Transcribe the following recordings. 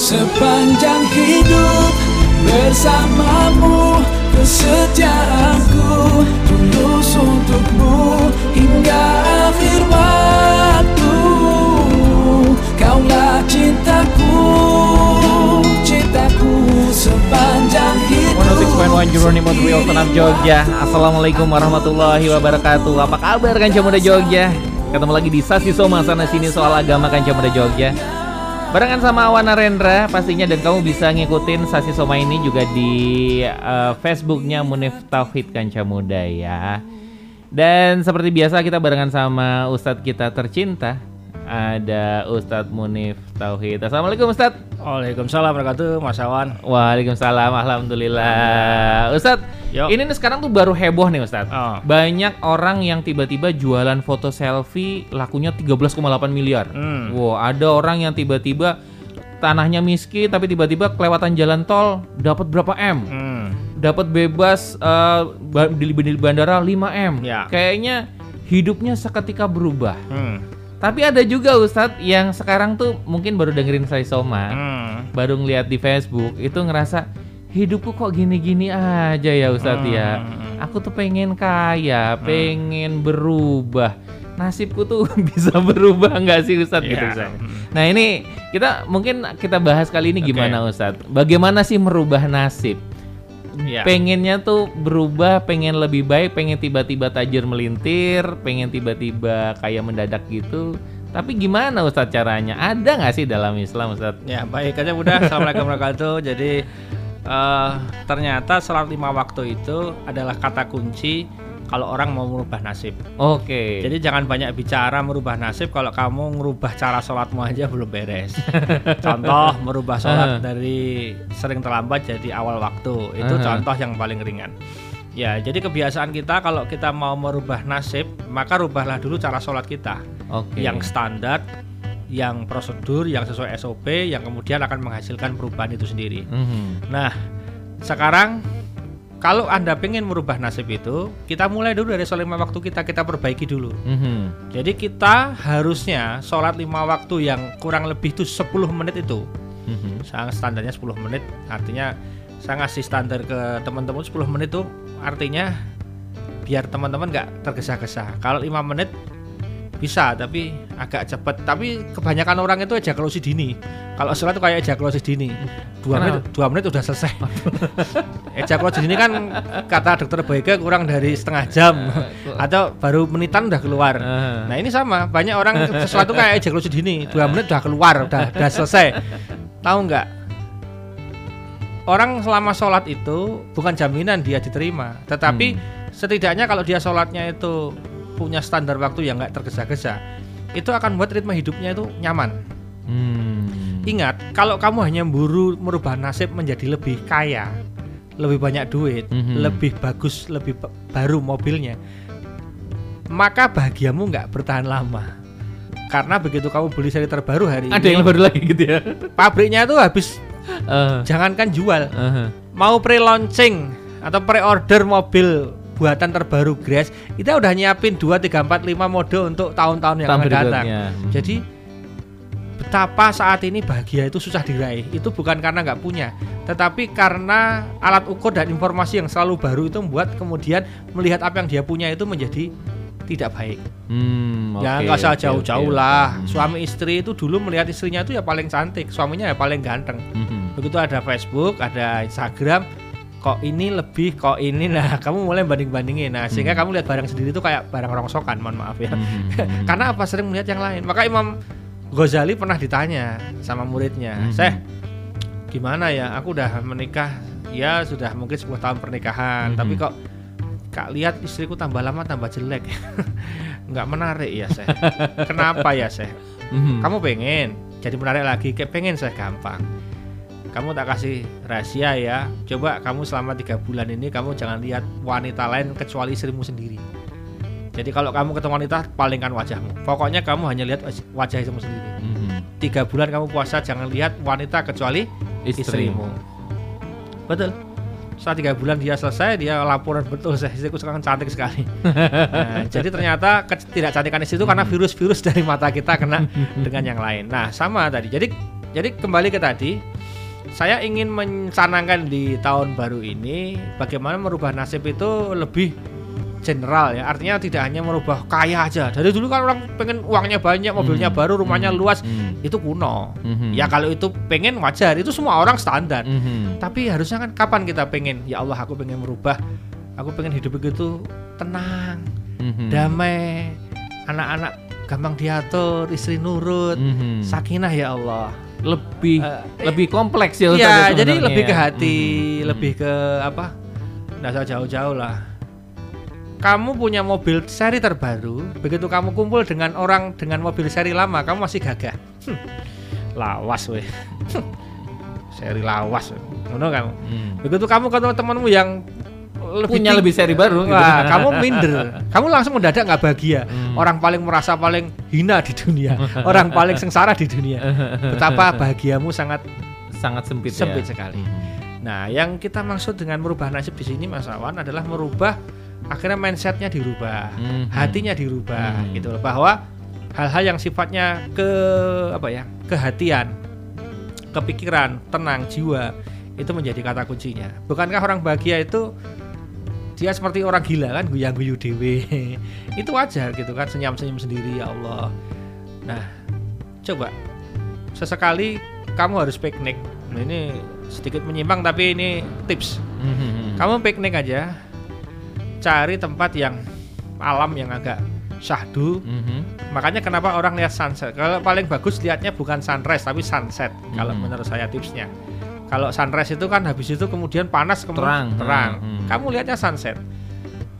sepanjang hidup bersamamu kesetiaanku tulus untukmu hingga akhir waktu. Kaulah cintaku cintaku sepanjang hidup. 106.1 Journey Montreal Tenam Jogja. Assalamualaikum warahmatullahi wabarakatuh. Apa kabar Kanca Muda Jogja? Ketemu lagi di Sasi Soma sana sini soal agama Kanca Muda Jogja Barengan sama Awan Narendra pastinya dan kamu bisa ngikutin Sasi Soma ini juga di uh, Facebooknya Munif Tauhid Kanca Muda ya. Dan seperti biasa kita barengan sama Ustadz kita tercinta ada Ustadz Munif Tauhid. Assalamualaikum Ustadz. Waalaikumsalam warahmatullahi Mas Awan. Waalaikumsalam, alhamdulillah. Ustadz, Yo. ini nih sekarang tuh baru heboh nih Ustadz. Oh. Banyak orang yang tiba-tiba jualan foto selfie lakunya 13,8 miliar. Hmm. Wow, ada orang yang tiba-tiba tanahnya miskin tapi tiba-tiba kelewatan jalan tol dapat berapa M? Hmm. Dapat bebas ba- di di bandara 5 M. Ya. Kayaknya hidupnya seketika berubah. Hmm. Tapi ada juga Ustadz yang sekarang tuh mungkin baru dengerin saya Soma Hmm. baru ngeliat di Facebook itu ngerasa hidupku kok gini-gini aja ya Ustadz ya. Hmm. Aku tuh pengen kaya, pengen berubah. Nasibku tuh bisa berubah nggak sih Ustadz gitu Iya. Ustadz. Nah ini kita mungkin kita bahas kali ini Oke. gimana Ustadz? Bagaimana sih merubah nasib? Iya. Pengennya tuh berubah, pengen lebih baik, pengen tiba-tiba tajir melintir, pengen tiba-tiba kayak mendadak gitu. Tapi gimana Ustadz caranya? Ada nggak sih dalam Islam Ustadz? Ya baik aja udah. Assalamualaikum warahmatullahi wabarakatuh. Jadi eh, ternyata sholat lima waktu itu adalah kata kunci kalau orang mau merubah nasib. Oke. Jadi jangan banyak bicara merubah nasib kalau kamu merubah cara sholatmu aja belum beres. contoh merubah sholat dari sering terlambat jadi awal waktu itu Aha. contoh yang paling ringan. Ya jadi kebiasaan kita kalau kita mau merubah nasib maka rubahlah dulu cara sholat kita Oke. yang standar, yang prosedur, yang sesuai SOP, yang kemudian akan menghasilkan perubahan itu sendiri. Mhm. Nah, sekarang kalau anda pengen merubah nasib itu, kita mulai dulu dari sholat lima waktu kita kita perbaiki dulu. Mhm. Jadi kita harusnya sholat lima waktu yang kurang lebih itu 10 menit itu. Mhm. Saya standarnya 10 menit, artinya saya ngasih standar ke teman-teman 10 menit itu artinya biar teman-teman nggak tergesa-gesa. Kalau 5 menit bisa tapi agak cepat. Tapi kebanyakan orang itu ejakulasi dini. Kalau sholat itu kayak ejakulasi dini. Dua Kenapa? menit, dua menit udah selesai. ejakulasi dini kan kata dokter Boyke kurang dari setengah jam atau baru menitan udah keluar. Ah. Nah ini sama, banyak orang sesuatu kayak ejakulasi dini, dua menit udah keluar, udah, udah selesai. Tahu nggak? Orang selama sholat itu bukan jaminan dia diterima, tetapi setidaknya kalau dia sholatnya itu punya standar waktu yang nggak tergesa-gesa, itu akan buat ritme hidupnya itu nyaman. Hmm. Ingat, kalau kamu hanya buru merubah nasib menjadi lebih kaya, lebih banyak duit, Mhm. lebih bagus, lebih ba- baru mobilnya, maka bahagiamu nggak bertahan lama. Karena begitu kamu beli seri terbaru hari Ada ini, yang baru lagi gitu ya. pabriknya itu habis Eh, jangankan jual, eh. mau pre-launching atau pre-order mobil buatan terbaru Grace, kita udah nyiapin 2 3 4 5 mode untuk tahun-tahun yang Tahun akan datang. Mhm. Jadi betapa saat ini bahagia itu susah diraih. Itu bukan karena nggak punya, tetapi karena alat ukur dan informasi yang selalu baru itu membuat kemudian melihat apa yang dia punya itu menjadi tidak baik. Hmm, ya nggak usah jauh-jauh oke. lah. Hmm. Suami istri itu dulu melihat istrinya itu ya paling cantik, suaminya ya paling ganteng. Mhm. Begitu ada Facebook, ada Instagram, kok ini lebih, kok ini nah kamu mulai banding-bandingin. Nah sehingga Hmm. kamu lihat barang sendiri itu kayak barang rongsokan, mohon maaf ya. Mhm. Karena apa sering melihat yang lain. Maka Imam Ghazali pernah ditanya sama muridnya, Mhm. "Syekh, gimana ya? Aku udah menikah ya sudah mungkin 10 tahun pernikahan, Mhm. tapi kok Kak lihat istriku tambah lama tambah jelek." Nggak menarik ya, Syekh. Kenapa ya, Syekh? Mhm. Kamu pengen jadi menarik lagi, kayak pengen saya gampang. Kamu tak kasih rahasia ya. Coba kamu selama tiga bulan ini kamu jangan lihat wanita lain kecuali istrimu sendiri. Jadi kalau kamu ketemu wanita, palingkan wajahmu. Pokoknya kamu hanya lihat waj- wajah istrimu sendiri. Mhm. Tiga bulan kamu puasa, jangan lihat wanita kecuali Istri. istrimu. Betul. Setelah tiga bulan dia selesai, dia laporan betul saya istriku sekarang cantik sekali. Nah, jadi ternyata ketidakcantikan istri itu karena virus-virus dari mata kita kena dengan yang lain. Nah sama tadi. Jadi jadi kembali ke tadi saya ingin mencanangkan di tahun baru ini bagaimana merubah nasib itu lebih general ya artinya tidak hanya merubah kaya aja dari dulu kan orang pengen uangnya banyak mobilnya Hmm. baru rumahnya Hmm. luas Hmm. itu kuno Mhm. ya kalau itu pengen wajar itu semua orang standar Mhm. tapi harusnya kan kapan kita pengen ya Allah aku pengen merubah aku pengen hidup begitu tenang Mhm. damai anak-anak gampang diatur istri nurut Mhm. sakinah ya Allah lebih Eh, lebih kompleks ya Iya, ya jadi sebenarnya lebih ke hati, Mhm. lebih ke apa? Nggak usah jauh-jauh lah. Kamu punya mobil seri terbaru, begitu kamu kumpul dengan orang dengan mobil seri lama, kamu masih gagah. Hmm, lawas weh. Hmm, seri lawas. Ngono kamu. Hmm. Begitu kamu ketemu temanmu yang lebih punya lebih seri baru gitu. Wah, kamu minder. Kamu langsung mendadak nggak bahagia. Hmm. Orang paling merasa paling hina di dunia, orang paling sengsara di dunia. Betapa bahagiamu sangat sangat sempit, sempit ya. sekali. Nah, yang kita maksud dengan merubah nasib di sini Mas Awan adalah merubah akhirnya mindsetnya dirubah, Mhm. hatinya dirubah, Mhm. gitu loh. Bahwa hal-hal yang sifatnya ke apa ya, kehatian, kepikiran, tenang, jiwa itu menjadi kata kuncinya. Bukankah orang bahagia itu dia seperti orang gila kan guyang guyu dewe itu wajar gitu kan senyum senyum sendiri ya Allah. Nah coba. Sesekali kamu harus piknik. Nah, ini sedikit menyimpang tapi ini tips. Mhm. kamu piknik aja cari tempat yang alam yang agak syahdu. Mhm. makanya kenapa orang lihat sunset? Kalau paling bagus lihatnya bukan sunrise tapi sunset kalau Mhm. menurut saya tipsnya kalau sunrise itu kan habis itu kemudian panas kemudian Terang. terang Mhm. kamu lihatnya sunset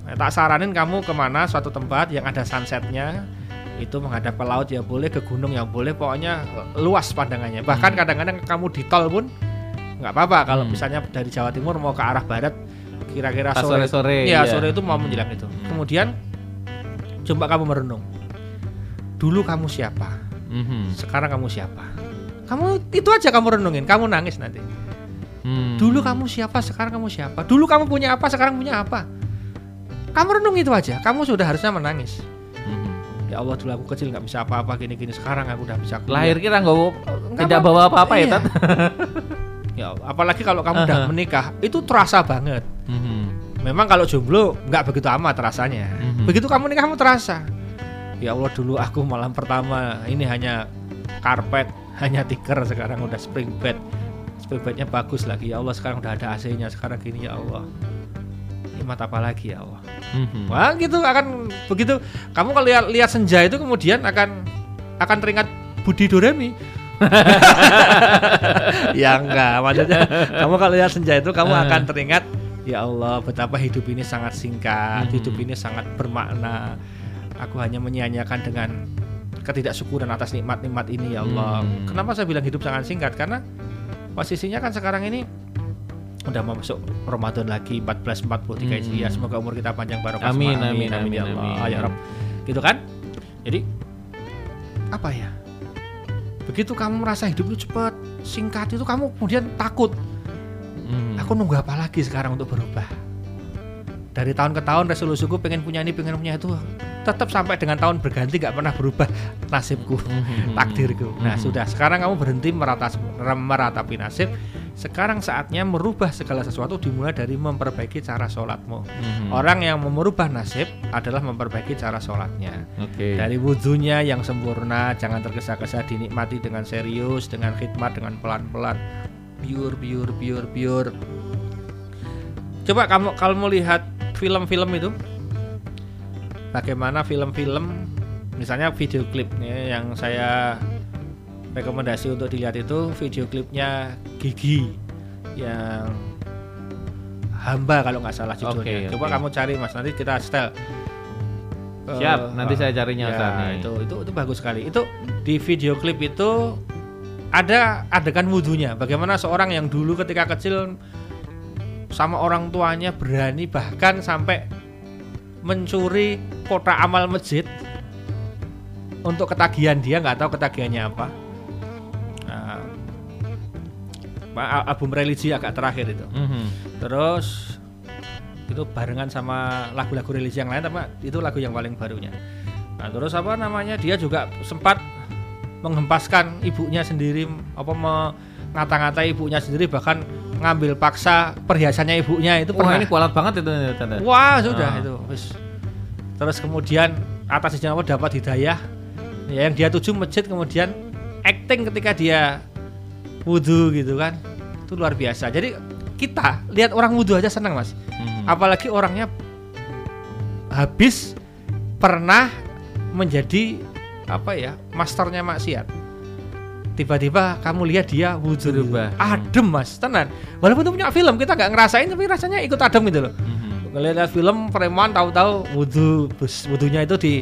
Nah, tak saranin kamu ke mana suatu tempat yang ada sunsetnya itu menghadap ke laut ya boleh ke gunung yang boleh pokoknya luas pandangannya bahkan Hmm. kadang-kadang kamu di tol pun nggak apa-apa kalau Hmm. misalnya dari Jawa Timur mau ke arah barat kira-kira sore sore-sore, ya iya. sore itu mau Hmm. menjelang itu Hmm. kemudian coba kamu merenung dulu kamu siapa Mhm. sekarang kamu siapa kamu itu aja kamu renungin kamu nangis nanti Hmm. dulu kamu siapa sekarang kamu siapa dulu kamu punya apa sekarang punya apa kamu renung itu aja kamu sudah harusnya menangis Mhm. ya Allah dulu aku kecil nggak bisa apa-apa gini-gini sekarang aku udah bisa kuliah. lahir kita nggak tidak apa- bawa apa-apa ya Iya. Tat ya apalagi kalau kamu udah Aha. menikah itu terasa banget Mhm. memang kalau jomblo nggak begitu amat rasanya Mhm. begitu kamu nikah kamu terasa ya Allah dulu aku malam pertama ini hanya karpet hanya tikar sekarang udah spring bed spring bednya bagus lagi ya Allah sekarang udah ada AC-nya sekarang gini ya Allah nikmat apa lagi ya Allah Mhm. Wah gitu akan begitu kamu kalau lihat lihat senja itu kemudian akan akan teringat Budi Doremi. ya enggak, maksudnya kamu kalau lihat senja itu kamu akan teringat ya Allah betapa hidup ini sangat singkat, Mhm. hidup ini sangat bermakna. Aku hanya menyia-nyiakan dengan ketidaksyukuran atas nikmat-nikmat ini ya Allah. Hmm. Kenapa saya bilang hidup sangat singkat? Karena posisinya kan sekarang ini udah mau masuk Ramadan lagi 1443 Hmm. Hijriah. Semoga umur kita panjang barokah Amin, semua. amin, amin, ya Allah. amin. Ya Rabb. Gitu kan? Jadi apa ya? Begitu kamu merasa hidup itu cepat, singkat itu kamu kemudian takut. Mhm. Aku nunggu apa lagi sekarang untuk berubah? Dari tahun ke tahun resolusiku pengen punya ini, pengen punya itu. Tetap sampai dengan tahun berganti gak pernah berubah nasibku Mhm. takdirku. Nah, Mhm. sudah sekarang kamu berhenti merata, meratapi nasib. Sekarang saatnya merubah segala sesuatu dimulai dari memperbaiki cara sholatmu. Mhm. Orang yang merubah nasib adalah memperbaiki cara sholatnya. Oke. Dari wudhunya yang sempurna, jangan tergesa-gesa dinikmati dengan serius, dengan khidmat, dengan pelan-pelan. Biur, biur, biur, biur. Coba kamu kalau mau lihat film-film itu, bagaimana film-film, misalnya video klipnya yang saya rekomendasi untuk dilihat itu video klipnya Gigi yang hamba kalau nggak salah judulnya. Oke, Coba kamu cari mas, nanti kita setel. Siap, nanti saya carinya, ya, itu itu itu bagus sekali. Itu di video klip itu ada adegan wudhunya. Bagaimana seorang yang dulu ketika kecil sama orang tuanya berani bahkan sampai mencuri kotak amal masjid untuk ketagihan dia nggak tahu ketagihannya apa. Nah, album religi agak terakhir itu. Mhm. Terus itu barengan sama lagu-lagu religi yang lain tapi itu lagu yang paling barunya. Nah, terus apa namanya? Dia juga sempat menghempaskan ibunya sendiri apa mengata-ngatai ibunya sendiri bahkan ngambil paksa perhiasannya ibunya itu Wah pernah ini kualat banget itu tanda. Wah sudah Ah. itu wis. Terus kemudian atas Allah dapat hidayah ya, yang dia tuju masjid kemudian acting ketika dia wudhu gitu kan itu luar biasa. Jadi kita lihat orang wudhu aja senang mas. Mhm. Apalagi orangnya habis pernah menjadi apa ya masternya maksiat. Tiba-tiba kamu lihat dia wudhu. Berubah. adem mas, tenan. Walaupun itu punya film kita nggak ngerasain tapi rasanya ikut adem gitu loh Ngeliat film preman tahu-tahu wudhu bus wudhunya itu di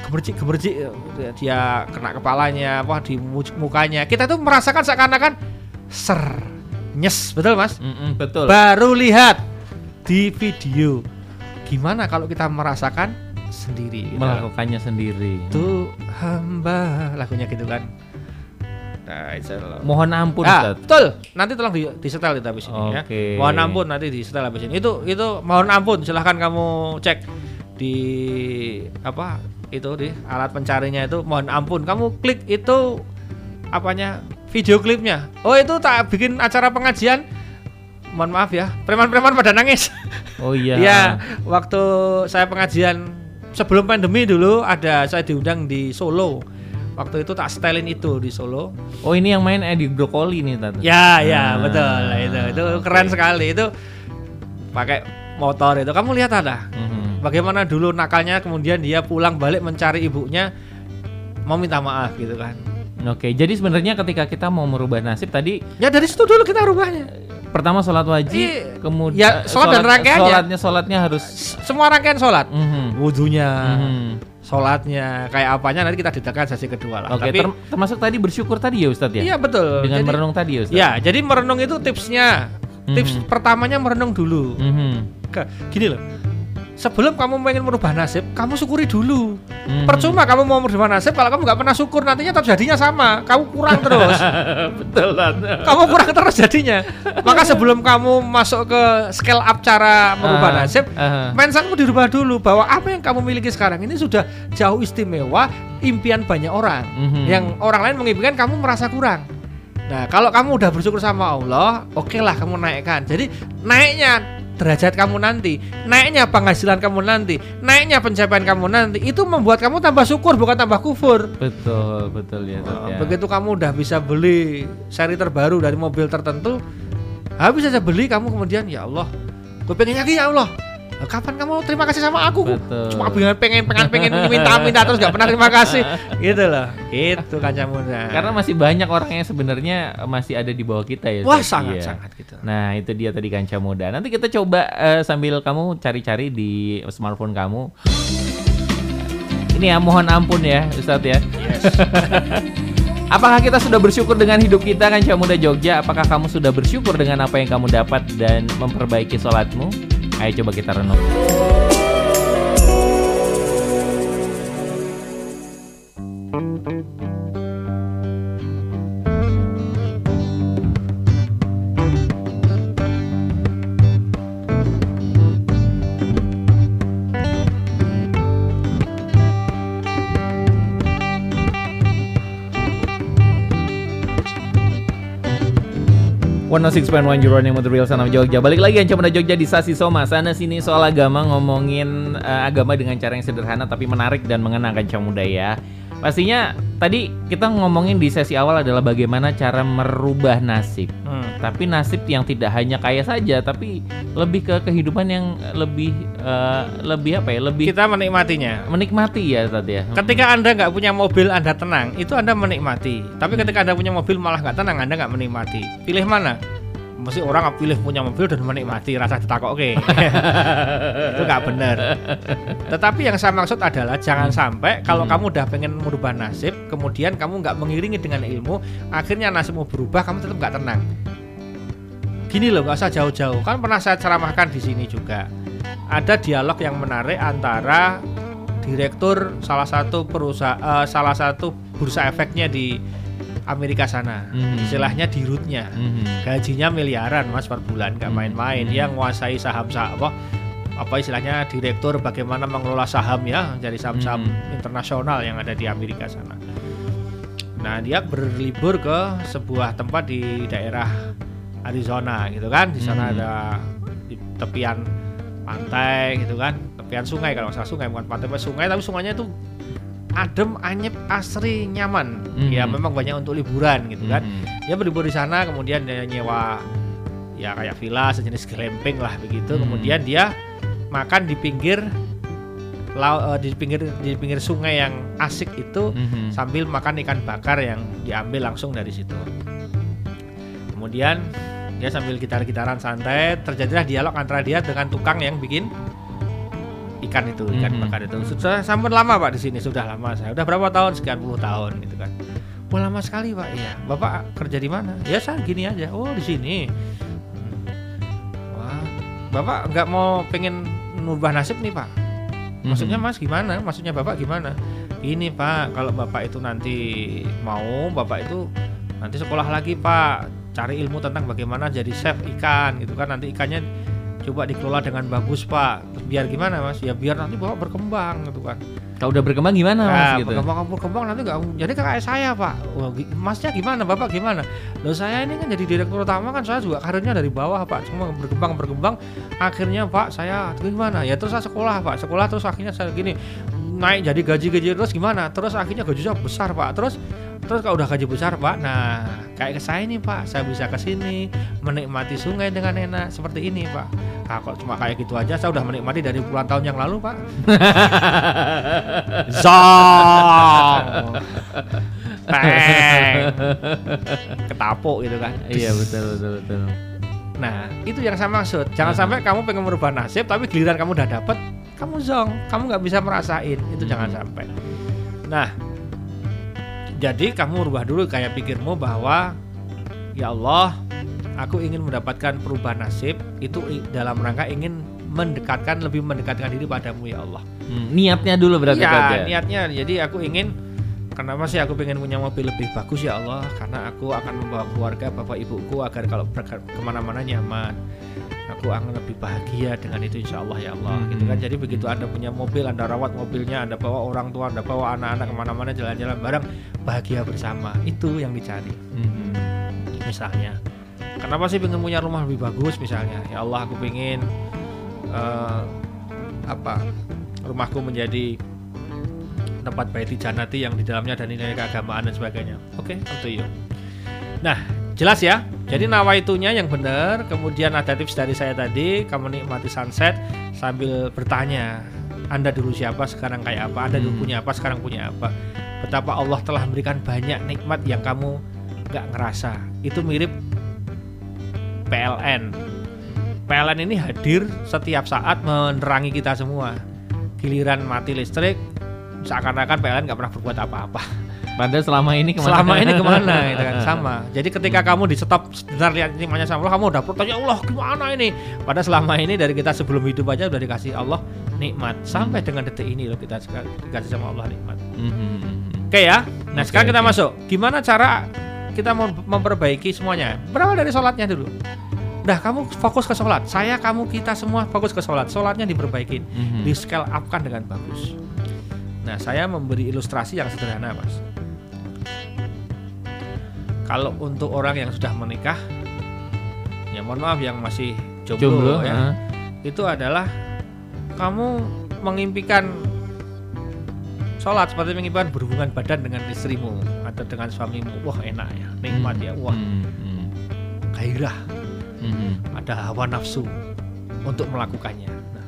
gemercik gemercik dia kena kepalanya apa di mu- mukanya kita tuh merasakan seakan-akan ser nyes betul mas Mhm, betul. baru lihat di video gimana kalau kita merasakan sendiri. Melakukannya sendiri. itu hamba lagunya gitu kan nah itu loh. Mohon ampun Ah, Ustaz. betul. Nanti tolong di, disetel itu habis ini ya. Mohon ampun nanti disetel habis ini. Itu itu mohon ampun silahkan kamu cek di apa itu di alat pencarinya itu mohon ampun kamu klik itu apanya video klipnya. Oh itu tak bikin acara pengajian. Mohon maaf ya, preman-preman pada nangis. Oh iya. Ya, waktu saya pengajian sebelum pandemi dulu ada saya diundang di Solo. Waktu itu tak setelin itu di Solo. Oh ini yang main Edi Brokoli nih tante. Ya, ya, Ah, betul. Itu itu oke. keren sekali itu. Pakai motor itu. Kamu lihat ada Mhm. bagaimana dulu nakalnya kemudian dia pulang balik mencari ibunya mau minta maaf gitu kan. Oke, jadi sebenarnya ketika kita mau merubah nasib tadi Ya dari situ dulu kita rubahnya. pertama sholat wajib, Iya. kemudian Ya, sholat dan rangkaiannya. Sholatnya sholatnya harus. Semua rangkaian sholat, Mhm. wudhunya, Mhm. Sholatnya, kayak apanya nanti kita detailkan sesi kedua lah. Oke, Tapi ter- termasuk tadi bersyukur tadi ya Ustadz ya. iya betul. Dengan Jadi- merenung tadi ya Ustadz. Ya, jadi merenung itu tipsnya. Tips Mhm. pertamanya merenung dulu. Mhm. Ke- Gini loh. Sebelum kamu pengen merubah nasib, kamu syukuri dulu. Mhm. Percuma kamu mau merubah nasib kalau kamu nggak pernah syukur nantinya terjadinya sama. Kamu kurang terus. Betul kamu kurang terus jadinya. Maka sebelum kamu masuk ke scale up cara merubah Ah, nasib, ah. mindsetmu dirubah dulu bahwa apa yang kamu miliki sekarang ini sudah jauh istimewa impian banyak orang. Mhm. Yang orang lain mengimpikan kamu merasa kurang. Nah, kalau kamu udah bersyukur sama Allah, oke lah kamu naikkan. Jadi naiknya derajat kamu nanti, naiknya penghasilan kamu nanti, naiknya pencapaian kamu nanti, itu membuat kamu tambah syukur bukan tambah kufur. Betul, betul ya Nah, ya. Begitu kamu udah bisa beli seri terbaru dari mobil tertentu, habis aja beli kamu kemudian ya Allah, gue pengen lagi ya Allah. Lah, Kapan kamu terima kasih sama aku? Betul. Cuma pengen pengen pengen pengen minta minta terus gak pernah terima kasih, gitu loh. Itu kaca muda. Karena masih banyak orang yang sebenarnya masih ada di bawah kita ya. wah sangat Iya. sangat gitu. Nah itu dia tadi kanca muda. Nanti kita coba eh, sambil kamu cari-cari di smartphone kamu. Ini ya mohon ampun ya Ustadz ya. Yes. Apakah kita sudah bersyukur dengan hidup kita kanca muda Jogja? Apakah kamu sudah bersyukur dengan apa yang kamu dapat dan memperbaiki sholatmu? Ayo coba kita renung. One oh six point one Running with the Real Son of Jogja. Balik lagi Anca Muda Jogja di Sasi Soma. Sana sini soal agama Ngomongin eh, agama dengan cara yang sederhana Tapi menarik dan mengenang Anca Muda ya Pastinya tadi kita ngomongin di sesi awal adalah bagaimana cara merubah nasib Hmm. Tapi nasib yang tidak hanya kaya saja Tapi lebih ke kehidupan yang lebih eh, Lebih apa ya Lebih Kita menikmatinya. menikmati ya tadi ya Ketika anda nggak punya mobil, anda tenang, itu anda menikmati. Tapi ketika anda punya mobil malah nggak tenang, anda nggak menikmati. Pilih mana? Mesti orang pilih punya mobil dan menikmati rasa ditakok oke. itu nggak benar. Tetapi yang saya maksud adalah jangan sampai kalau Hmm. kamu udah pengen merubah nasib, kemudian kamu nggak mengiringi dengan ilmu, akhirnya nasibmu berubah, kamu tetap nggak tenang. Gini loh, nggak usah jauh-jauh. Kan pernah saya ceramahkan di sini juga. Ada dialog yang menarik antara direktur salah satu perusahaan, salah satu bursa efeknya di Amerika sana. Mhm. Istilahnya di rootnya. Mhm. Gajinya miliaran mas per bulan, nggak Mhm. main-main. Mhm. Dia nguasai saham-saham apa? Apa istilahnya direktur bagaimana mengelola saham ya, dari saham-saham Mhm. internasional yang ada di Amerika sana. Nah dia berlibur ke sebuah tempat di daerah Arizona gitu kan. Di sana Hmm. ada di tepian pantai gitu kan, tepian sungai kalau nggak salah sungai bukan pantai, sungai tapi sungainya itu adem, anyep, asri, nyaman. Hmm. Ya memang banyak untuk liburan gitu kan. Mhm. Dia berlibur di sana kemudian dia nyewa ya kayak villa sejenis glamping lah begitu. Hmm. Kemudian dia makan di pinggir eh, di pinggir di pinggir sungai yang asik itu Mhm. sambil makan ikan bakar yang diambil langsung dari situ. Kemudian dia sambil gitar-gitaran santai, terjadilah dialog antara dia dengan tukang yang bikin ikan itu, ikan Mhm. bakar itu. Sudah sampai lama Pak di sini, sudah lama saya. Udah berapa tahun? Sekian puluh tahun gitu kan. Wah lama sekali Pak. Iya. Bapak kerja di mana? Ya saya gini aja. Oh di sini. Hmm. Wah, Bapak nggak mau pengen nubah nasib nih Pak? Maksudnya Mhm. Mas gimana? Maksudnya Bapak gimana? Ini Pak, kalau Bapak itu nanti mau, Bapak itu nanti sekolah lagi Pak, cari ilmu tentang bagaimana jadi chef ikan gitu kan. Nanti ikannya coba dikelola dengan bagus Pak. Biar gimana Mas? Ya biar nanti Bapak berkembang gitu kan. Kalau udah berkembang gimana mas Nah, gitu? berkembang berkembang nanti nggak jadi kayak saya Pak. Wah, Masnya gimana? Bapak gimana? Loh saya ini kan jadi direktur utama kan saya juga karirnya dari bawah Pak. Cuma berkembang berkembang akhirnya Pak saya gimana? Ya terus saya sekolah Pak. Sekolah terus akhirnya saya gini naik jadi gaji-gaji terus gimana? Terus akhirnya gajinya besar Pak. Terus terus kalau udah gaji besar Pak, nah kayak ke saya nih Pak, saya bisa ke sini menikmati sungai dengan enak seperti ini Pak. Nah, kalau cuma kayak gitu aja saya udah menikmati dari puluhan tahun yang lalu Pak. Zong. Ketapuk gitu kan. Iya betul betul betul. Nah, itu yang saya maksud. Jangan Hmm. sampai kamu pengen merubah nasib tapi giliran kamu udah dapet, kamu zong, kamu nggak bisa merasain. Itu Hmm. jangan sampai. Nah, jadi kamu rubah dulu kayak pikirmu bahwa ya Allah, aku ingin mendapatkan perubahan nasib itu dalam rangka ingin mendekatkan lebih mendekatkan diri padamu ya Allah. Hmm, niatnya dulu berarti ya, Coach, ya? niatnya jadi aku ingin kenapa sih aku pengen punya mobil lebih bagus ya Allah karena aku akan membawa keluarga bapak ibuku agar kalau ke mana-mana nyaman aku akan lebih bahagia dengan itu insya Allah ya Allah gitu kan Hmm. jadi begitu anda punya mobil anda rawat mobilnya anda bawa orang tua anda bawa anak-anak ke mana-mana jalan-jalan bareng bahagia bersama itu yang dicari Mhm. misalnya kenapa sih pengen punya rumah lebih bagus misalnya? Ya Allah aku pengen eh, apa rumahku menjadi tempat baiti janati yang di dalamnya ada nilai keagamaan dan sebagainya. Oke tentu yuk nah jelas ya. Jadi nawaitunya yang benar kemudian ada tips dari saya tadi kamu nikmati sunset sambil bertanya anda dulu siapa sekarang kayak apa? Anda dulu Hmm. punya apa sekarang punya apa? Betapa Allah telah memberikan banyak nikmat yang kamu nggak ngerasa. Itu mirip PLN PLN ini hadir setiap saat menerangi kita semua giliran mati listrik seakan-akan PLN nggak pernah berbuat apa-apa Padahal selama ini ke mana? selama ini ke mana gitu kan sama jadi ketika kamu di stop sebentar lihat nikmatnya sama Allah kamu udah bertanya Allah gimana ini padahal selama ini dari kita sebelum hidup aja udah dikasih Allah nikmat sampai dengan detik ini loh kita dikasih sama Allah nikmat Mhm. Oke ya. Nah Oke, sekarang kita oke. masuk. Gimana cara kita mau memperbaiki semuanya? Berawal dari sholatnya dulu. Udah kamu fokus ke sholat. Saya, kamu, kita semua fokus ke sholat. Sholatnya diperbaikin, Mhm. di scale upkan dengan bagus. Nah saya memberi ilustrasi yang sederhana mas. Kalau untuk orang yang sudah menikah, ya mohon maaf yang masih jomblo, Jomblo, ya, ah. itu adalah kamu mengimpikan sholat seperti mengimpikan berhubungan badan dengan istrimu atau dengan suamimu wah enak ya nikmat ya wah Mhm. gairah Mhm. ada hawa nafsu untuk melakukannya nah,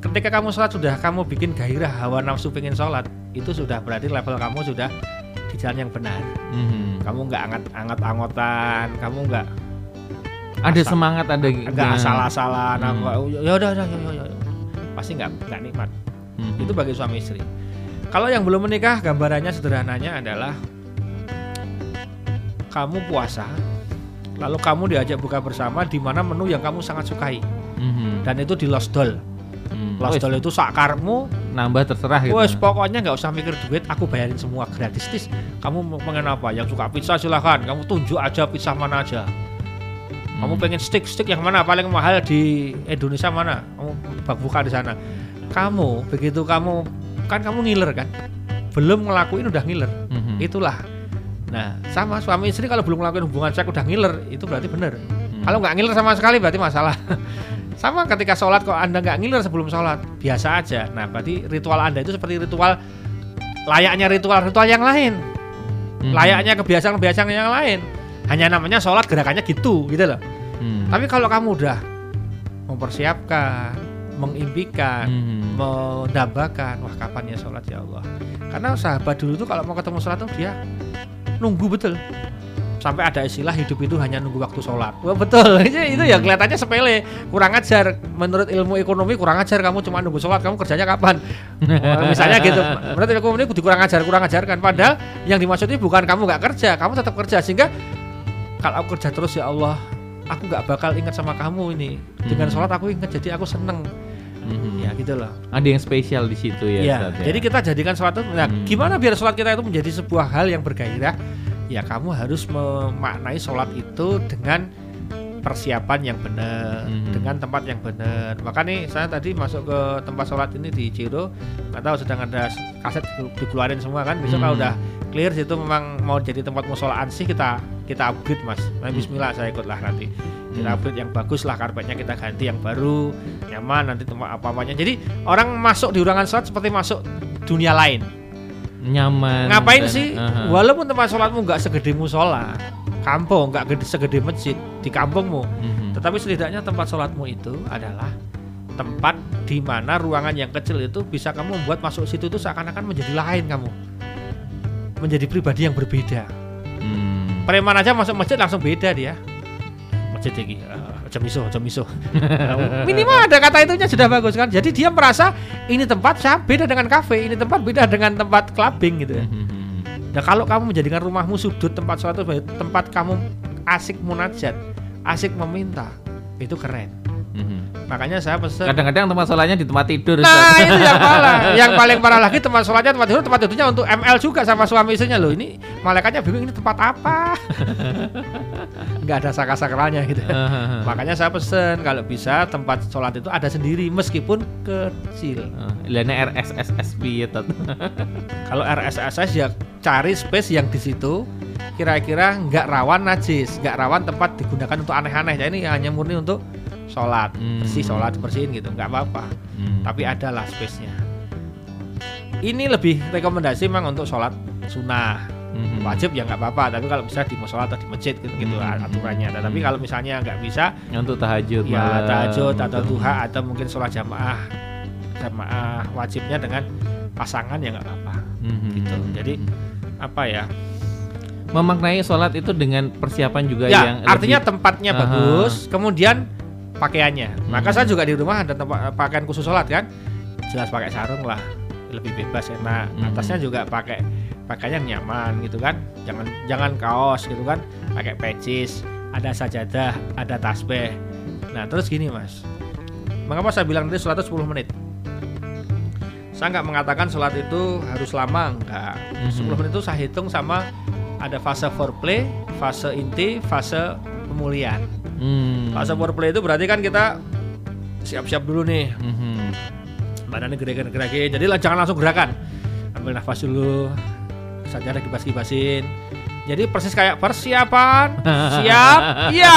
ketika kamu sholat sudah kamu bikin gairah hawa nafsu pengen sholat itu sudah berarti level kamu sudah di jalan yang benar kamu nggak angat angat angotan kamu nggak Ada Asal- semangat ada nggak asal-asalan Hmm. nggak, ya udah udah ya, ya, ya. pasti nggak nggak nikmat Mhm. itu bagi suami istri. Kalau yang belum menikah, gambarannya sederhananya adalah kamu puasa, lalu kamu diajak buka bersama di mana menu yang kamu sangat sukai Mhm. dan itu di Lost Doll. Mhm. Lost Doll itu sakarmu, nambah terserah gitu. wes pokoknya nggak usah mikir duit, aku bayarin semua gratis tis. Kamu mau pengen apa? Yang suka pizza silahkan, kamu tunjuk aja pizza mana aja. Kamu Mhm. pengen stick stick yang mana paling mahal di Indonesia mana? Kamu bak- buka di sana. Kamu begitu kamu kan kamu ngiler kan? Belum ngelakuin udah ngiler. Mhm. Itulah Nah, sama suami istri kalau belum melakukan hubungan seks udah ngiler, itu berarti benar. Hmm. Kalau nggak ngiler sama sekali berarti masalah. sama ketika sholat kok anda nggak ngiler sebelum sholat, biasa aja. Nah, berarti ritual anda itu seperti ritual layaknya ritual-ritual yang lain, Hmm. layaknya kebiasaan-kebiasaan yang lain. Hanya namanya sholat gerakannya gitu, gitu loh. Hmm. Tapi kalau kamu udah mempersiapkan, mengimpikan, Hmm. mendambakan, wah kapan ya sholat ya Allah. Karena sahabat dulu tuh kalau mau ketemu sholat tuh dia nunggu betul. Sampai ada istilah hidup itu hanya nunggu waktu sholat. Wah betul, itu, itu ya kelihatannya sepele, kurang ajar. Menurut ilmu ekonomi kurang ajar kamu cuma nunggu sholat, kamu kerjanya kapan? Wah, misalnya gitu. Menurut ilmu ekonomi kurang ajar, kurang ajar kan. Padahal yang dimaksud ini bukan kamu nggak kerja, kamu tetap kerja sehingga kalau aku kerja terus ya Allah, aku nggak bakal ingat sama kamu ini. Dengan Hmm. sholat aku ingat, jadi aku seneng. Hmm. Ya gitu loh. Ada yang spesial di situ ya. Ya, Ustaz, ya? jadi kita jadikan sholat itu, nah, Hmm. gimana biar sholat kita itu menjadi sebuah hal yang bergairah? Ya kamu harus memaknai sholat itu dengan persiapan yang benar, Hmm. dengan tempat yang benar. Maka nih saya tadi masuk ke tempat sholat ini di Ciro, nggak tahu sedang ada kaset di- dikeluarin semua kan. Besok kalau Hmm. udah clear situ memang mau jadi tempat musola ansih kita kita upgrade mas. Nah, Bismillah saya ikut lah nanti. Kita Hmm. upgrade yang bagus lah karpetnya kita ganti yang baru, nyaman nanti tempat apa apanya. Jadi orang masuk di ruangan sholat seperti masuk dunia lain. nyaman. Ngapain dan- sih? Aha. Walaupun tempat sholatmu nggak segede musola, kampung nggak gede segede masjid di kampungmu, Mhm. tetapi setidaknya tempat sholatmu itu adalah tempat di mana ruangan yang kecil itu bisa kamu membuat masuk situ itu seakan-akan menjadi lain kamu, menjadi pribadi yang berbeda. Hmm. Preman aja masuk masjid langsung beda dia. Masjid ini, uh, jam iso, jam iso. Minimal ada kata itunya sudah bagus kan. Jadi dia merasa ini tempat saya beda dengan kafe, ini tempat beda dengan tempat clubbing gitu ya. Mhm. Nah kalau kamu menjadikan rumahmu sudut tempat sebagai tempat kamu asik munajat, asik meminta, itu keren. Makanya saya pesen. Kadang-kadang tempat sholatnya di tempat tidur. Nah itu yang parah. yang paling parah lagi tempat sholatnya tempat tidur, tempat tidurnya untuk ML juga sama suami istrinya loh. Ini malaikatnya bingung ini tempat apa? Nggak ada saka-sakralnya gitu. Aha. Makanya saya pesen kalau bisa tempat sholat itu ada sendiri meskipun kecil. Ah, Ilahnya RSSSP ya. Kalau RSSS ya cari space yang di situ kira-kira nggak rawan najis, nggak rawan tempat digunakan untuk aneh-aneh. Ya ini hanya murni untuk sholat, Hmm. bersih sholat bersihin gitu, nggak apa-apa. Hmm. Tapi adalah space-nya. Ini lebih rekomendasi memang untuk sholat sunnah Mhm. wajib ya nggak apa-apa tapi kalau bisa di musola atau di masjid gitu, gitu Hmm. aturannya Nah, tapi kalau misalnya nggak bisa untuk tahajud ya malam, tahajud atau duha atau mungkin sholat jamaah jamaah wajibnya dengan pasangan ya nggak apa-apa Mhm. gitu. Jadi, apa ya memaknai sholat itu dengan persiapan juga ya yang artinya lebih- tempatnya Aha. bagus kemudian pakaiannya. Maka Hmm. saya juga di rumah ada tempat pakaian khusus sholat kan? Jelas pakai sarung lah lebih bebas enak. Hmm. atasnya juga pakai pakaian yang nyaman gitu kan. Jangan jangan kaos gitu kan pakai pecis ada sajadah ada tasbih. Nah terus gini mas. Mengapa saya bilang tadi sholat itu 10 menit? Saya nggak mengatakan sholat itu harus lama enggak Mhm. 10 menit itu saya hitung sama ada fase foreplay, fase inti, fase pemulihan. Hmm. Fase foreplay itu berarti kan kita siap-siap dulu nih, Mhm. badannya gerakan-gerakin. Jadi jangan langsung gerakan. Ambil nafas dulu, sajadah kibas-kibasin. Jadi persis kayak persiapan, siap, iya.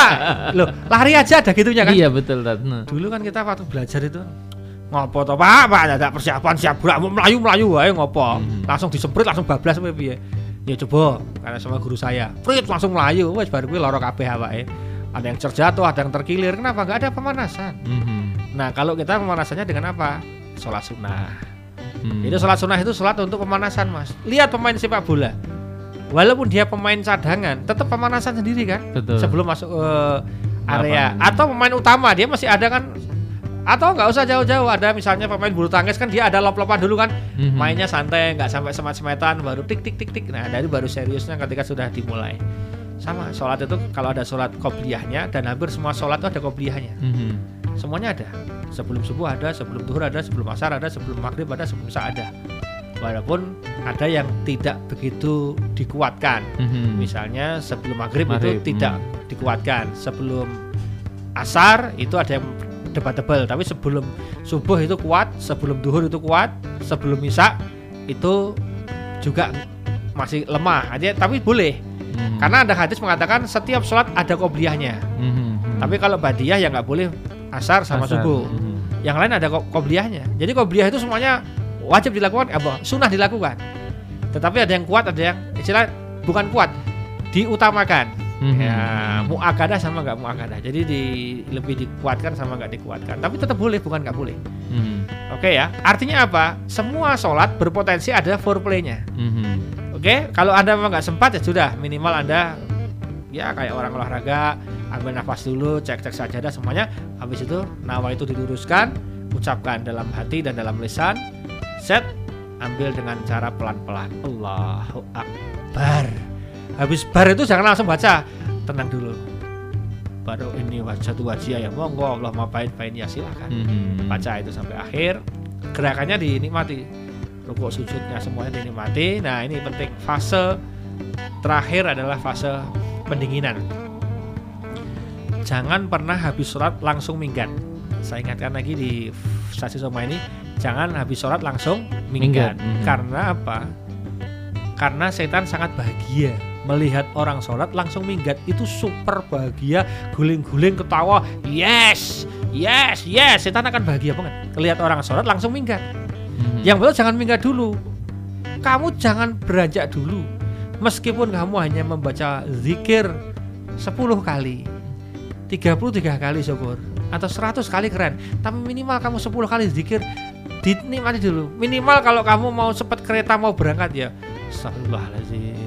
Loh, lari aja ada gitunya kan. Iya betul. Nah. Dulu kan kita waktu belajar itu ngopo toh pak pak ada persiapan siap gerak mau melayu melayu wae ngopo Hmm. langsung disemprit langsung bablas piye ya coba karena sama guru saya. Prit langsung melayu. Wes baru gue loro kabeh awake. Ada yang terjatuh ada yang terkilir. Kenapa? Nggak ada pemanasan. Mhm. nah kalau kita pemanasannya dengan apa? Sholat sunnah. Hmm. jadi sholat sunnah itu sholat untuk pemanasan mas. Lihat pemain sepak bola. Walaupun dia pemain cadangan tetap pemanasan sendiri kan? Betul. sebelum masuk ke area. Lapangan. atau pemain utama dia masih ada kan atau nggak usah jauh-jauh ada misalnya pemain bulu tangkis kan dia ada lop-lopan dulu kan. Mhm. mainnya santai nggak sampai semet-semetan baru tik tik tik tik nah dari baru seriusnya ketika sudah dimulai. Sama sholat itu kalau ada sholat kobliyahnya dan hampir semua sholat itu ada kobliyahnya Mhm. semuanya ada. Sebelum subuh ada sebelum duhur ada sebelum asar ada sebelum maghrib ada sebelum isya ada. Walaupun ada yang tidak begitu dikuatkan. Mhm. misalnya sebelum maghrib, Maghrib, itu tidak dikuatkan. Sebelum asar itu ada yang debatable tapi sebelum subuh itu kuat sebelum duhur itu kuat sebelum isya itu juga masih lemah aja tapi boleh Mhm. karena ada hadis mengatakan setiap sholat ada qobliyahnya Mhm, mhm. tapi kalau badiyah ya nggak boleh asar sama Asar. subuh Mhm. yang lain ada ko- qobliyahnya jadi qobliyah itu semuanya wajib dilakukan apa sunnah dilakukan tetapi ada yang kuat ada yang istilah bukan kuat diutamakan Mhm. ya muakadah sama nggak muakadah jadi di lebih dikuatkan sama nggak dikuatkan tapi tetap boleh bukan nggak boleh Mhm. oke ya artinya apa semua sholat berpotensi ada foreplaynya Mhm. Oke, kalau anda memang nggak sempat ya sudah minimal anda ya kayak orang olahraga ambil nafas dulu, cek cek sajadah semuanya. Habis itu nawa itu diluruskan, ucapkan dalam hati dan dalam lisan, set ambil dengan cara pelan pelan. Allahu akbar. Habis bar itu jangan langsung baca, tenang dulu. Baru ini wajah tu wajah ya. Monggo Allah maafin pain ya silakan. Mhm. baca itu sampai akhir. Gerakannya dinikmati. Rukuk sujudnya semuanya dinikmati. Nah ini penting. Fase terakhir adalah fase pendinginan. Jangan pernah habis sholat langsung minggat. Saya ingatkan lagi di stasi Soma ini jangan habis sholat langsung minggat, Minggat, mhm. karena apa? Karena setan sangat bahagia melihat orang sholat langsung minggat. Itu super bahagia guling-guling ketawa. Yes yes yes. Setan akan bahagia banget. Lihat orang sholat langsung minggat. Mhm. yang betul jangan minggat dulu. Kamu jangan beranjak dulu. Meskipun kamu hanya membaca zikir 10 kali 33 kali syukur atau 100 kali keren. Tapi minimal kamu 10 kali zikir dinikmati dulu. Minimal kalau kamu mau cepat kereta mau berangkat ya Astagfirullahaladzim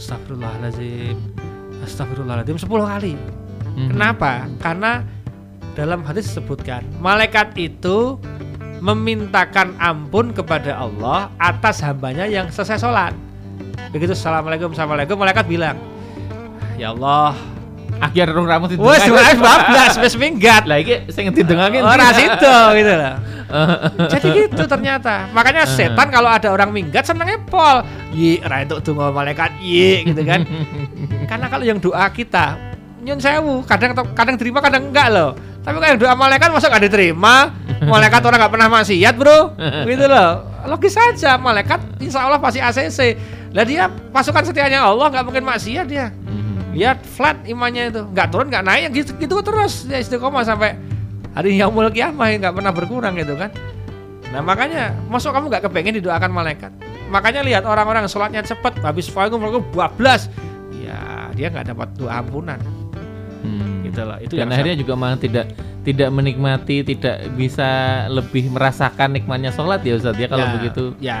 Astagfirullahaladzim Astagfirullahaladzim 10 kali Mhm. Kenapa? Karena dalam hadis disebutkan malaikat itu memintakan ampun kepada Allah atas hambanya yang selesai sholat. Begitu assalamualaikum assalamualaikum malaikat bilang, ya Allah, Akhir rung rambut itu. wes wes bablas wes minggat. Lah iki sing didengake Ora situ gitu loh. Jadi gitu ternyata. Makanya setan kalau ada orang minggat senengnya pol. Yi, ra entuk donga malaikat yi gitu kan. Karena kalau yang doa kita nyun sewu, kadang kadang terima kadang enggak loh. Tapi kalau yang doa malaikat masa nggak diterima? Malaikat orang nggak pernah maksiat bro, gitu loh. Logis saja malaikat insya Allah pasti ACC. Lah dia pasukan setianya Allah nggak mungkin maksiat dia. Mhm. Lihat flat imannya itu, nggak turun nggak naik, gitu, gitu terus dia istiqomah sampai hari yaumul kiamah nggak pernah berkurang gitu kan. Nah makanya, masuk kamu nggak kepengen didoakan malaikat. Makanya lihat orang-orang sholatnya cepet, habis faikum faikum bablas, ya dia nggak dapat doa ampunan. Hmm. Gitu loh. Itu Dan yang akhirnya juga malah tidak tidak menikmati, tidak bisa lebih merasakan nikmatnya sholat ya Ustadz ya kalau Ya, begitu ya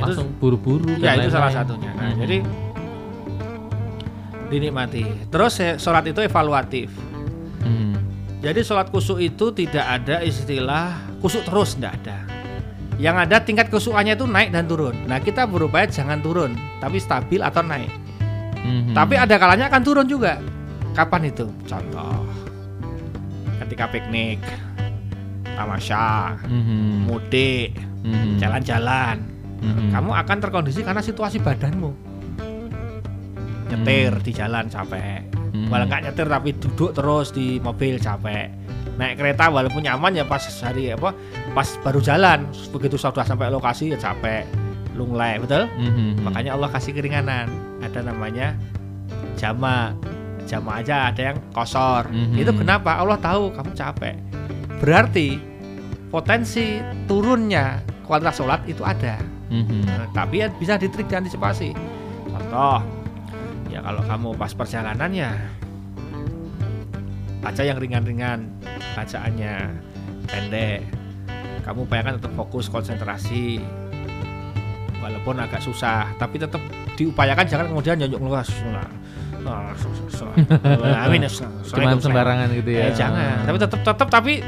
langsung buru-buru. ya itu salah satunya. Nah, Mhm. jadi dinikmati. Terus ya, sholat itu evaluatif. Mhm. Jadi sholat kusuk itu tidak ada istilah kusuk terus, tidak ada. Yang ada tingkat kusukannya itu naik dan turun. Nah kita berupaya jangan turun, tapi stabil atau naik. Mhm. Tapi ada kalanya akan turun juga. Kapan itu? Contoh, ketika piknik, tamasya, Mhm. mudik, Mhm. jalan-jalan, Mhm. kamu akan terkondisi karena situasi badanmu. Nyetir di jalan capek, Mhm. Walau nggak nyetir tapi duduk terus di mobil capek. Naik kereta walaupun nyaman ya pas hari apa pas baru jalan begitu sudah sampai lokasi ya capek lunglai betul Mhm. makanya Allah kasih keringanan ada namanya jama jama aja ada yang kosor Mhm. itu kenapa Allah tahu kamu capek berarti potensi turunnya kualitas sholat itu ada Mhm. Nah, tapi ya bisa ditrik dan antisipasi. Contoh, ya kalau kamu pas perjalanan ya baca yang ringan-ringan, bacaannya pendek. Kamu bayangkan tetap fokus konsentrasi, walaupun agak susah, tapi tetap diupayakan jangan kemudian nyonjok luas. Nah, nah, Amin. Cuman sembarangan gitu ya. Eh, jangan. Tapi tetap tetap tapi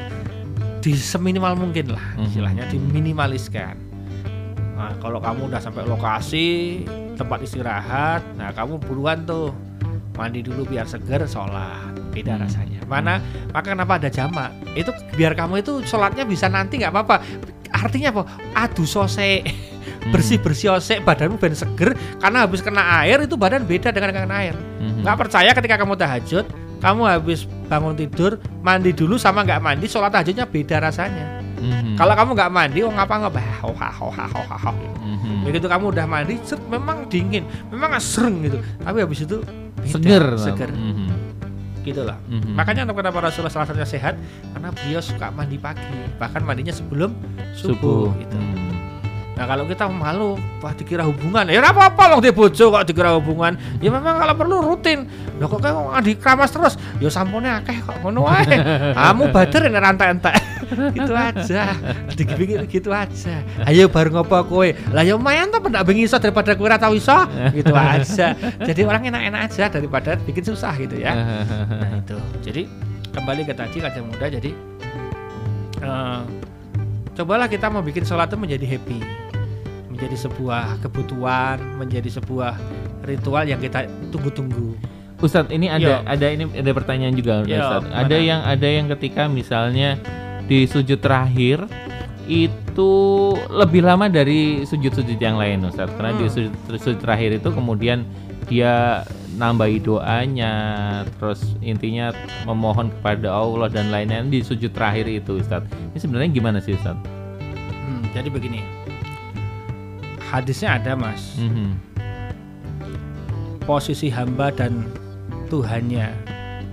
di seminimal mungkin lah Mhm. istilahnya diminimaliskan. Nah, kalau kamu udah sampai lokasi tempat istirahat, nah kamu buruan tuh. Mandi dulu biar seger sholat. Beda Hmm. rasanya. Mana maka kenapa ada jamak? Itu biar kamu itu sholatnya bisa nanti nggak apa-apa. Artinya apa? Adu sose Mhm. bersih bersih osek badanmu ben seger. Karena habis kena air itu badan beda dengan kena air. Mhm. nggak percaya ketika kamu tahajud kamu habis bangun tidur mandi dulu sama nggak mandi sholat tahajudnya beda rasanya Mhm. Kalau kamu nggak mandi, oh ngapa ngapa? Hoha hoha hoha hoha. Mhm. Begitu kamu udah mandi, set, memang dingin, memang sereng gitu. Tapi habis itu beda, seger. seger, Mhm. gitu lah. Mhm. Makanya kenapa Rasulullah salah satunya sehat karena beliau suka mandi pagi, bahkan mandinya sebelum subuh, gitu. Mhm. Nah kalau kita malu, wah dikira hubungan, ya apa-apa loh dia bojo kok dikira hubungan. Ya memang kalau perlu rutin. Loh kok kayak adi keramas terus, ya sampune akeh kok ngono wae. Kamu bader ini rantai-rantai. gitu aja. Dipikir gitu aja. Ayo baru ngopo kowe. Lah ya lumayan tuh pendak bengi iso daripada kowe ora tau iso. Gitu aja. Jadi orang enak-enak aja daripada bikin susah gitu ya. Nah itu. Jadi kembali ke tadi kaca muda jadi eh, cobalah kita mau bikin sholat itu menjadi happy, menjadi sebuah kebutuhan, menjadi sebuah ritual yang kita tunggu-tunggu. Ustadz ini ada Yo. ada ini ada pertanyaan juga Yo, Ustadz. mana? Ada yang ada yang ketika misalnya di sujud terakhir itu lebih lama dari sujud-sujud yang lain Ustadz. Karena di Hmm. sujud, sujud terakhir itu kemudian dia nambahi doanya, terus intinya memohon kepada Allah dan lain-lain di sujud terakhir itu Ustadz. Ini sebenarnya gimana sih Ustadz? Hmm, jadi begini, hadisnya ada mas, Mhm. posisi hamba dan Tuhannya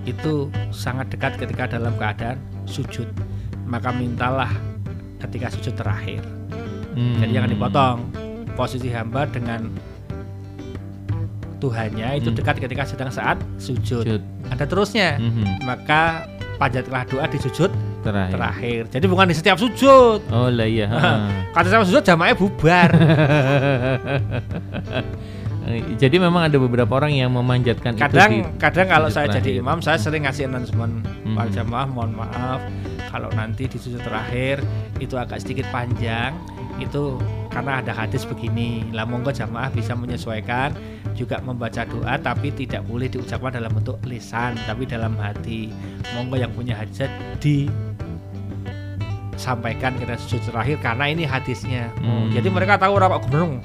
itu sangat dekat ketika dalam keadaan sujud. Maka mintalah ketika sujud terakhir. Hmm. Jadi jangan dipotong. Posisi hamba dengan Tuhannya itu Hmm. dekat ketika sedang saat sujud. Sujud. Ada terusnya. Mhm. Maka panjatlah doa di sujud Terakhir. terakhir. Jadi bukan di setiap sujud. Oh lah iya. Kata sama sujud jamaahnya bubar. Jadi memang ada beberapa orang yang memanjatkan itu di kadang kadang kalau saya jadi terakhir. imam saya sering ngasih announcement Mhm. para jamaah mohon maaf kalau nanti di sujud terakhir itu agak sedikit panjang itu karena ada hadis begini lah monggo jamaah bisa menyesuaikan juga membaca doa tapi tidak boleh diucapkan dalam bentuk lisan tapi dalam hati. Monggo yang punya hajat di sampaikan kita sujud terakhir karena ini hadisnya. Oh, Hmm. jadi mereka tahu kok gubernur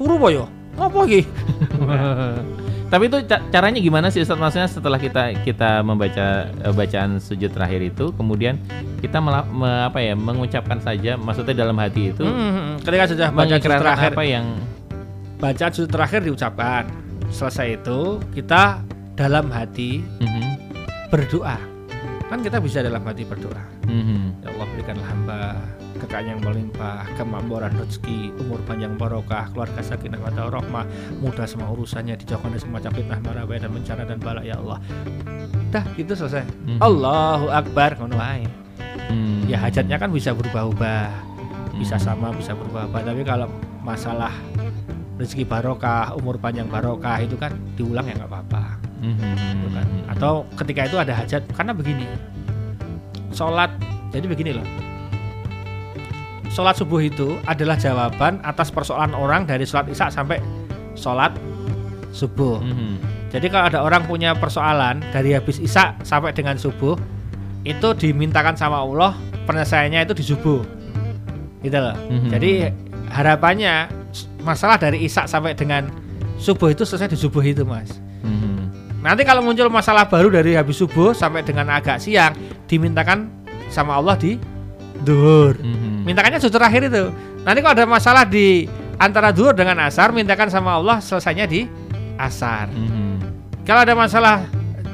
turu boyo apa iki Tapi itu ca- caranya gimana sih Ustaz? Maksudnya setelah kita kita membaca eh, bacaan sujud terakhir itu, kemudian kita mela- me- apa ya mengucapkan saja, maksudnya dalam hati itu Hmm, ketika sudah baca sujud terakhir apa yang bacaan sujud terakhir diucapkan selesai itu kita dalam hati Mhm, berdoa. Kan kita bisa dalam hati berdoa. Mhm, ya Allah berikanlah hamba kekayaan yang melimpah kemakmuran rezeki. Umur panjang barokah keluarga sakinah mata rahmah mudah semua urusannya dijauhkan dari semacam fitnah mara bahaya dan bencana dan bala ya Allah. Dah gitu selesai. Mhm, Allahu Akbar ngono wae mhm. ya hajatnya kan bisa berubah-ubah. Bisa Mhm. sama bisa berubah-ubah. Tapi kalau masalah rezeki barokah umur panjang barokah itu kan diulang ya nggak apa-apa. Mhm, gitu kan. atau ketika itu ada hajat karena begini. Sholat jadi begini loh sholat subuh itu adalah jawaban atas persoalan orang dari sholat isya sampai sholat subuh. Mhm, jadi kalau ada orang punya persoalan dari habis isya sampai dengan subuh itu dimintakan sama Allah penyelesaiannya itu di subuh. Gitu loh. Mhm. jadi harapannya masalah dari isya sampai dengan subuh itu selesai di subuh itu mas. Mhm, Nanti kalau muncul masalah baru dari habis subuh sampai dengan agak siang dimintakan sama Allah di duhur. mhm. Mintakannya justru terakhir itu. Nanti kalau ada masalah di antara duhur dengan asar mintakan sama Allah selesainya di asar. Mhm. Kalau ada masalah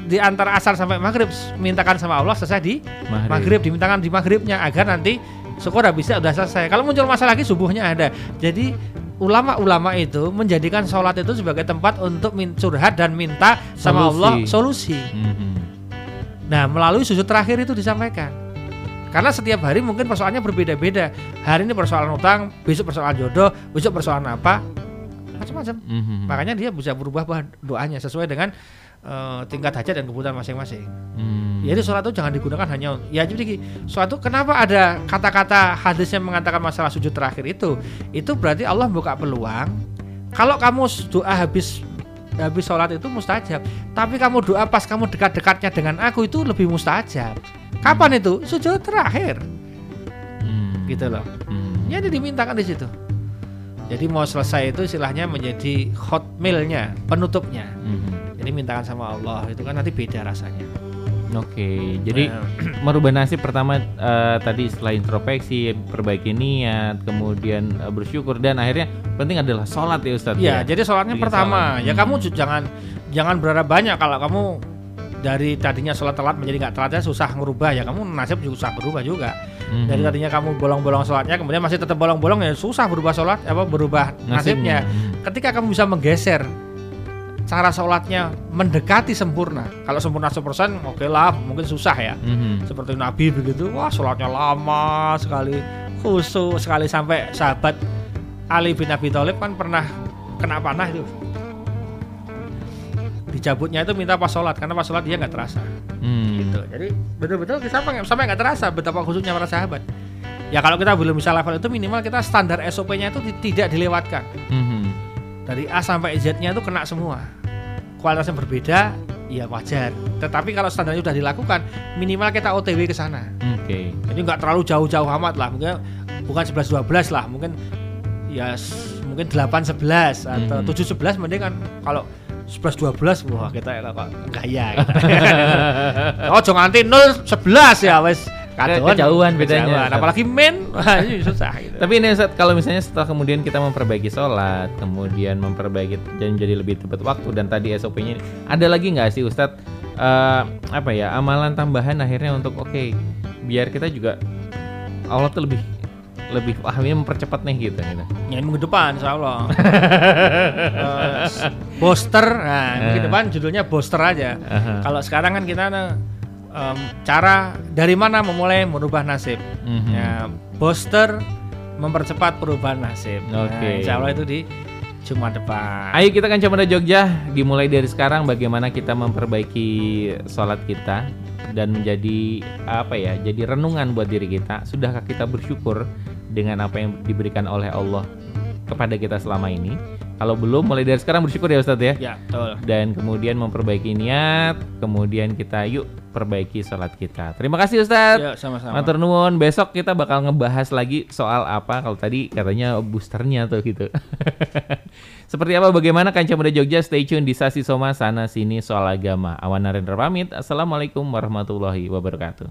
di antara asar sampai maghrib mintakan sama Allah selesai di Maghrib. maghrib dimintakan di maghribnya agar nanti syukur habisnya udah selesai. Kalau muncul masalah lagi subuhnya ada. Jadi ulama-ulama itu menjadikan sholat itu sebagai tempat untuk curhat dan minta sama Solusi. Allah solusi. Mhm, Nah melalui sujud terakhir itu disampaikan. Karena setiap hari mungkin persoalannya berbeda-beda. Hari ini persoalan utang, besok persoalan jodoh, besok persoalan apa, macam-macam. mhm. Makanya dia bisa berubah doanya sesuai dengan eh, tingkat hajat dan kebutuhan masing-masing. Mhm. Jadi sholat itu jangan digunakan hanya ya jadi sholat itu kenapa ada kata-kata hadis yang mengatakan masalah sujud terakhir itu? Itu berarti Allah buka peluang. Kalau kamu doa habis habis sholat itu mustajab, tapi kamu doa pas kamu dekat-dekatnya dengan aku itu lebih mustajab. Kapan itu? Sujud terakhir, Mhm. gitu loh. Mhm. Jadi dimintakan di situ. Jadi mau selesai itu istilahnya menjadi hotmailnya, penutupnya. Mhm. Jadi mintakan sama Allah itu kan nanti beda rasanya. Oke, jadi Nah, merubah nasib pertama eh, tadi setelah introspeksi, perbaiki niat, kemudian eh, bersyukur dan akhirnya penting adalah sholat ya Ustadz. Iya, jadi sholatnya Bikin pertama. sholat. Ya Hmm. kamu jangan jangan berharap banyak kalau kamu dari tadinya sholat telat menjadi nggak telatnya susah ngerubah ya. Kamu nasib juga susah berubah juga. Mhm. dari tadinya kamu bolong-bolong sholatnya kemudian masih tetap bolong-bolong ya susah berubah sholat apa berubah nasibnya. Mhm. ketika kamu bisa menggeser cara sholatnya mendekati sempurna. Kalau sempurna 100% oke lah mungkin susah ya. Mhm. seperti Nabi begitu wah sholatnya lama sekali khusyuk sekali sampai sahabat Ali bin Abi Thalib kan pernah kena panah itu dicabutnya itu minta pas sholat karena pas sholat dia nggak terasa Hmm. gitu jadi betul-betul kita sampai sampai nggak terasa betapa khusyuknya para sahabat ya kalau kita belum bisa level itu minimal kita standar SOP-nya itu ti- tidak dilewatkan Mhm. dari A sampai Z-nya itu kena semua kualitasnya berbeda ya wajar tetapi kalau standarnya sudah dilakukan minimal kita OTW ke sana Oke. jadi nggak terlalu jauh-jauh amat lah mungkin bukan 11-12 lah mungkin ya mungkin 8-11 atau Mhm. 7-11 mending kan kalau 11-12 wah kita ya kok gaya oh jangan nganti 0-11 ya wes kadoan. kejauhan bedanya. Kejauhan. apalagi men susah gitu Tapi ini Ustadz, kalau misalnya setelah kemudian kita memperbaiki sholat, kemudian memperbaiki dan menjadi lebih tepat waktu dan tadi SOP-nya, ada lagi nggak sih Ustadz eh, apa ya amalan tambahan akhirnya untuk oke biar kita juga Allah tuh lebih lebih paham ini mempercepat nih gitu. gitu. ya minggu depan insya Allah Eh, booster nah minggu Eh. depan judulnya booster aja Aha. Kalau sekarang kan kita em, cara dari mana memulai merubah nasib. Mhm. Ya, booster mempercepat perubahan nasib. Nah, Oke. insya Allah itu di Jumat depan. Ayo kita kan coba Jogja dimulai dari sekarang bagaimana kita memperbaiki sholat kita dan menjadi apa ya jadi renungan buat diri kita sudahkah kita bersyukur dengan apa yang diberikan oleh Allah kepada kita selama ini kalau belum mulai dari sekarang bersyukur ya Ustadz ya Ya, betul. dan kemudian memperbaiki niat kemudian kita yuk perbaiki sholat kita terima kasih Ustadz Ya, sama-sama. Matur nuwun. Besok kita bakal ngebahas lagi soal apa kalau tadi katanya boosternya tuh gitu. Seperti apa bagaimana Kanca Muda Jogja stay tune di Sasi Soma sana sini soal agama. Awan Narendra pamit. Assalamualaikum warahmatullahi wabarakatuh.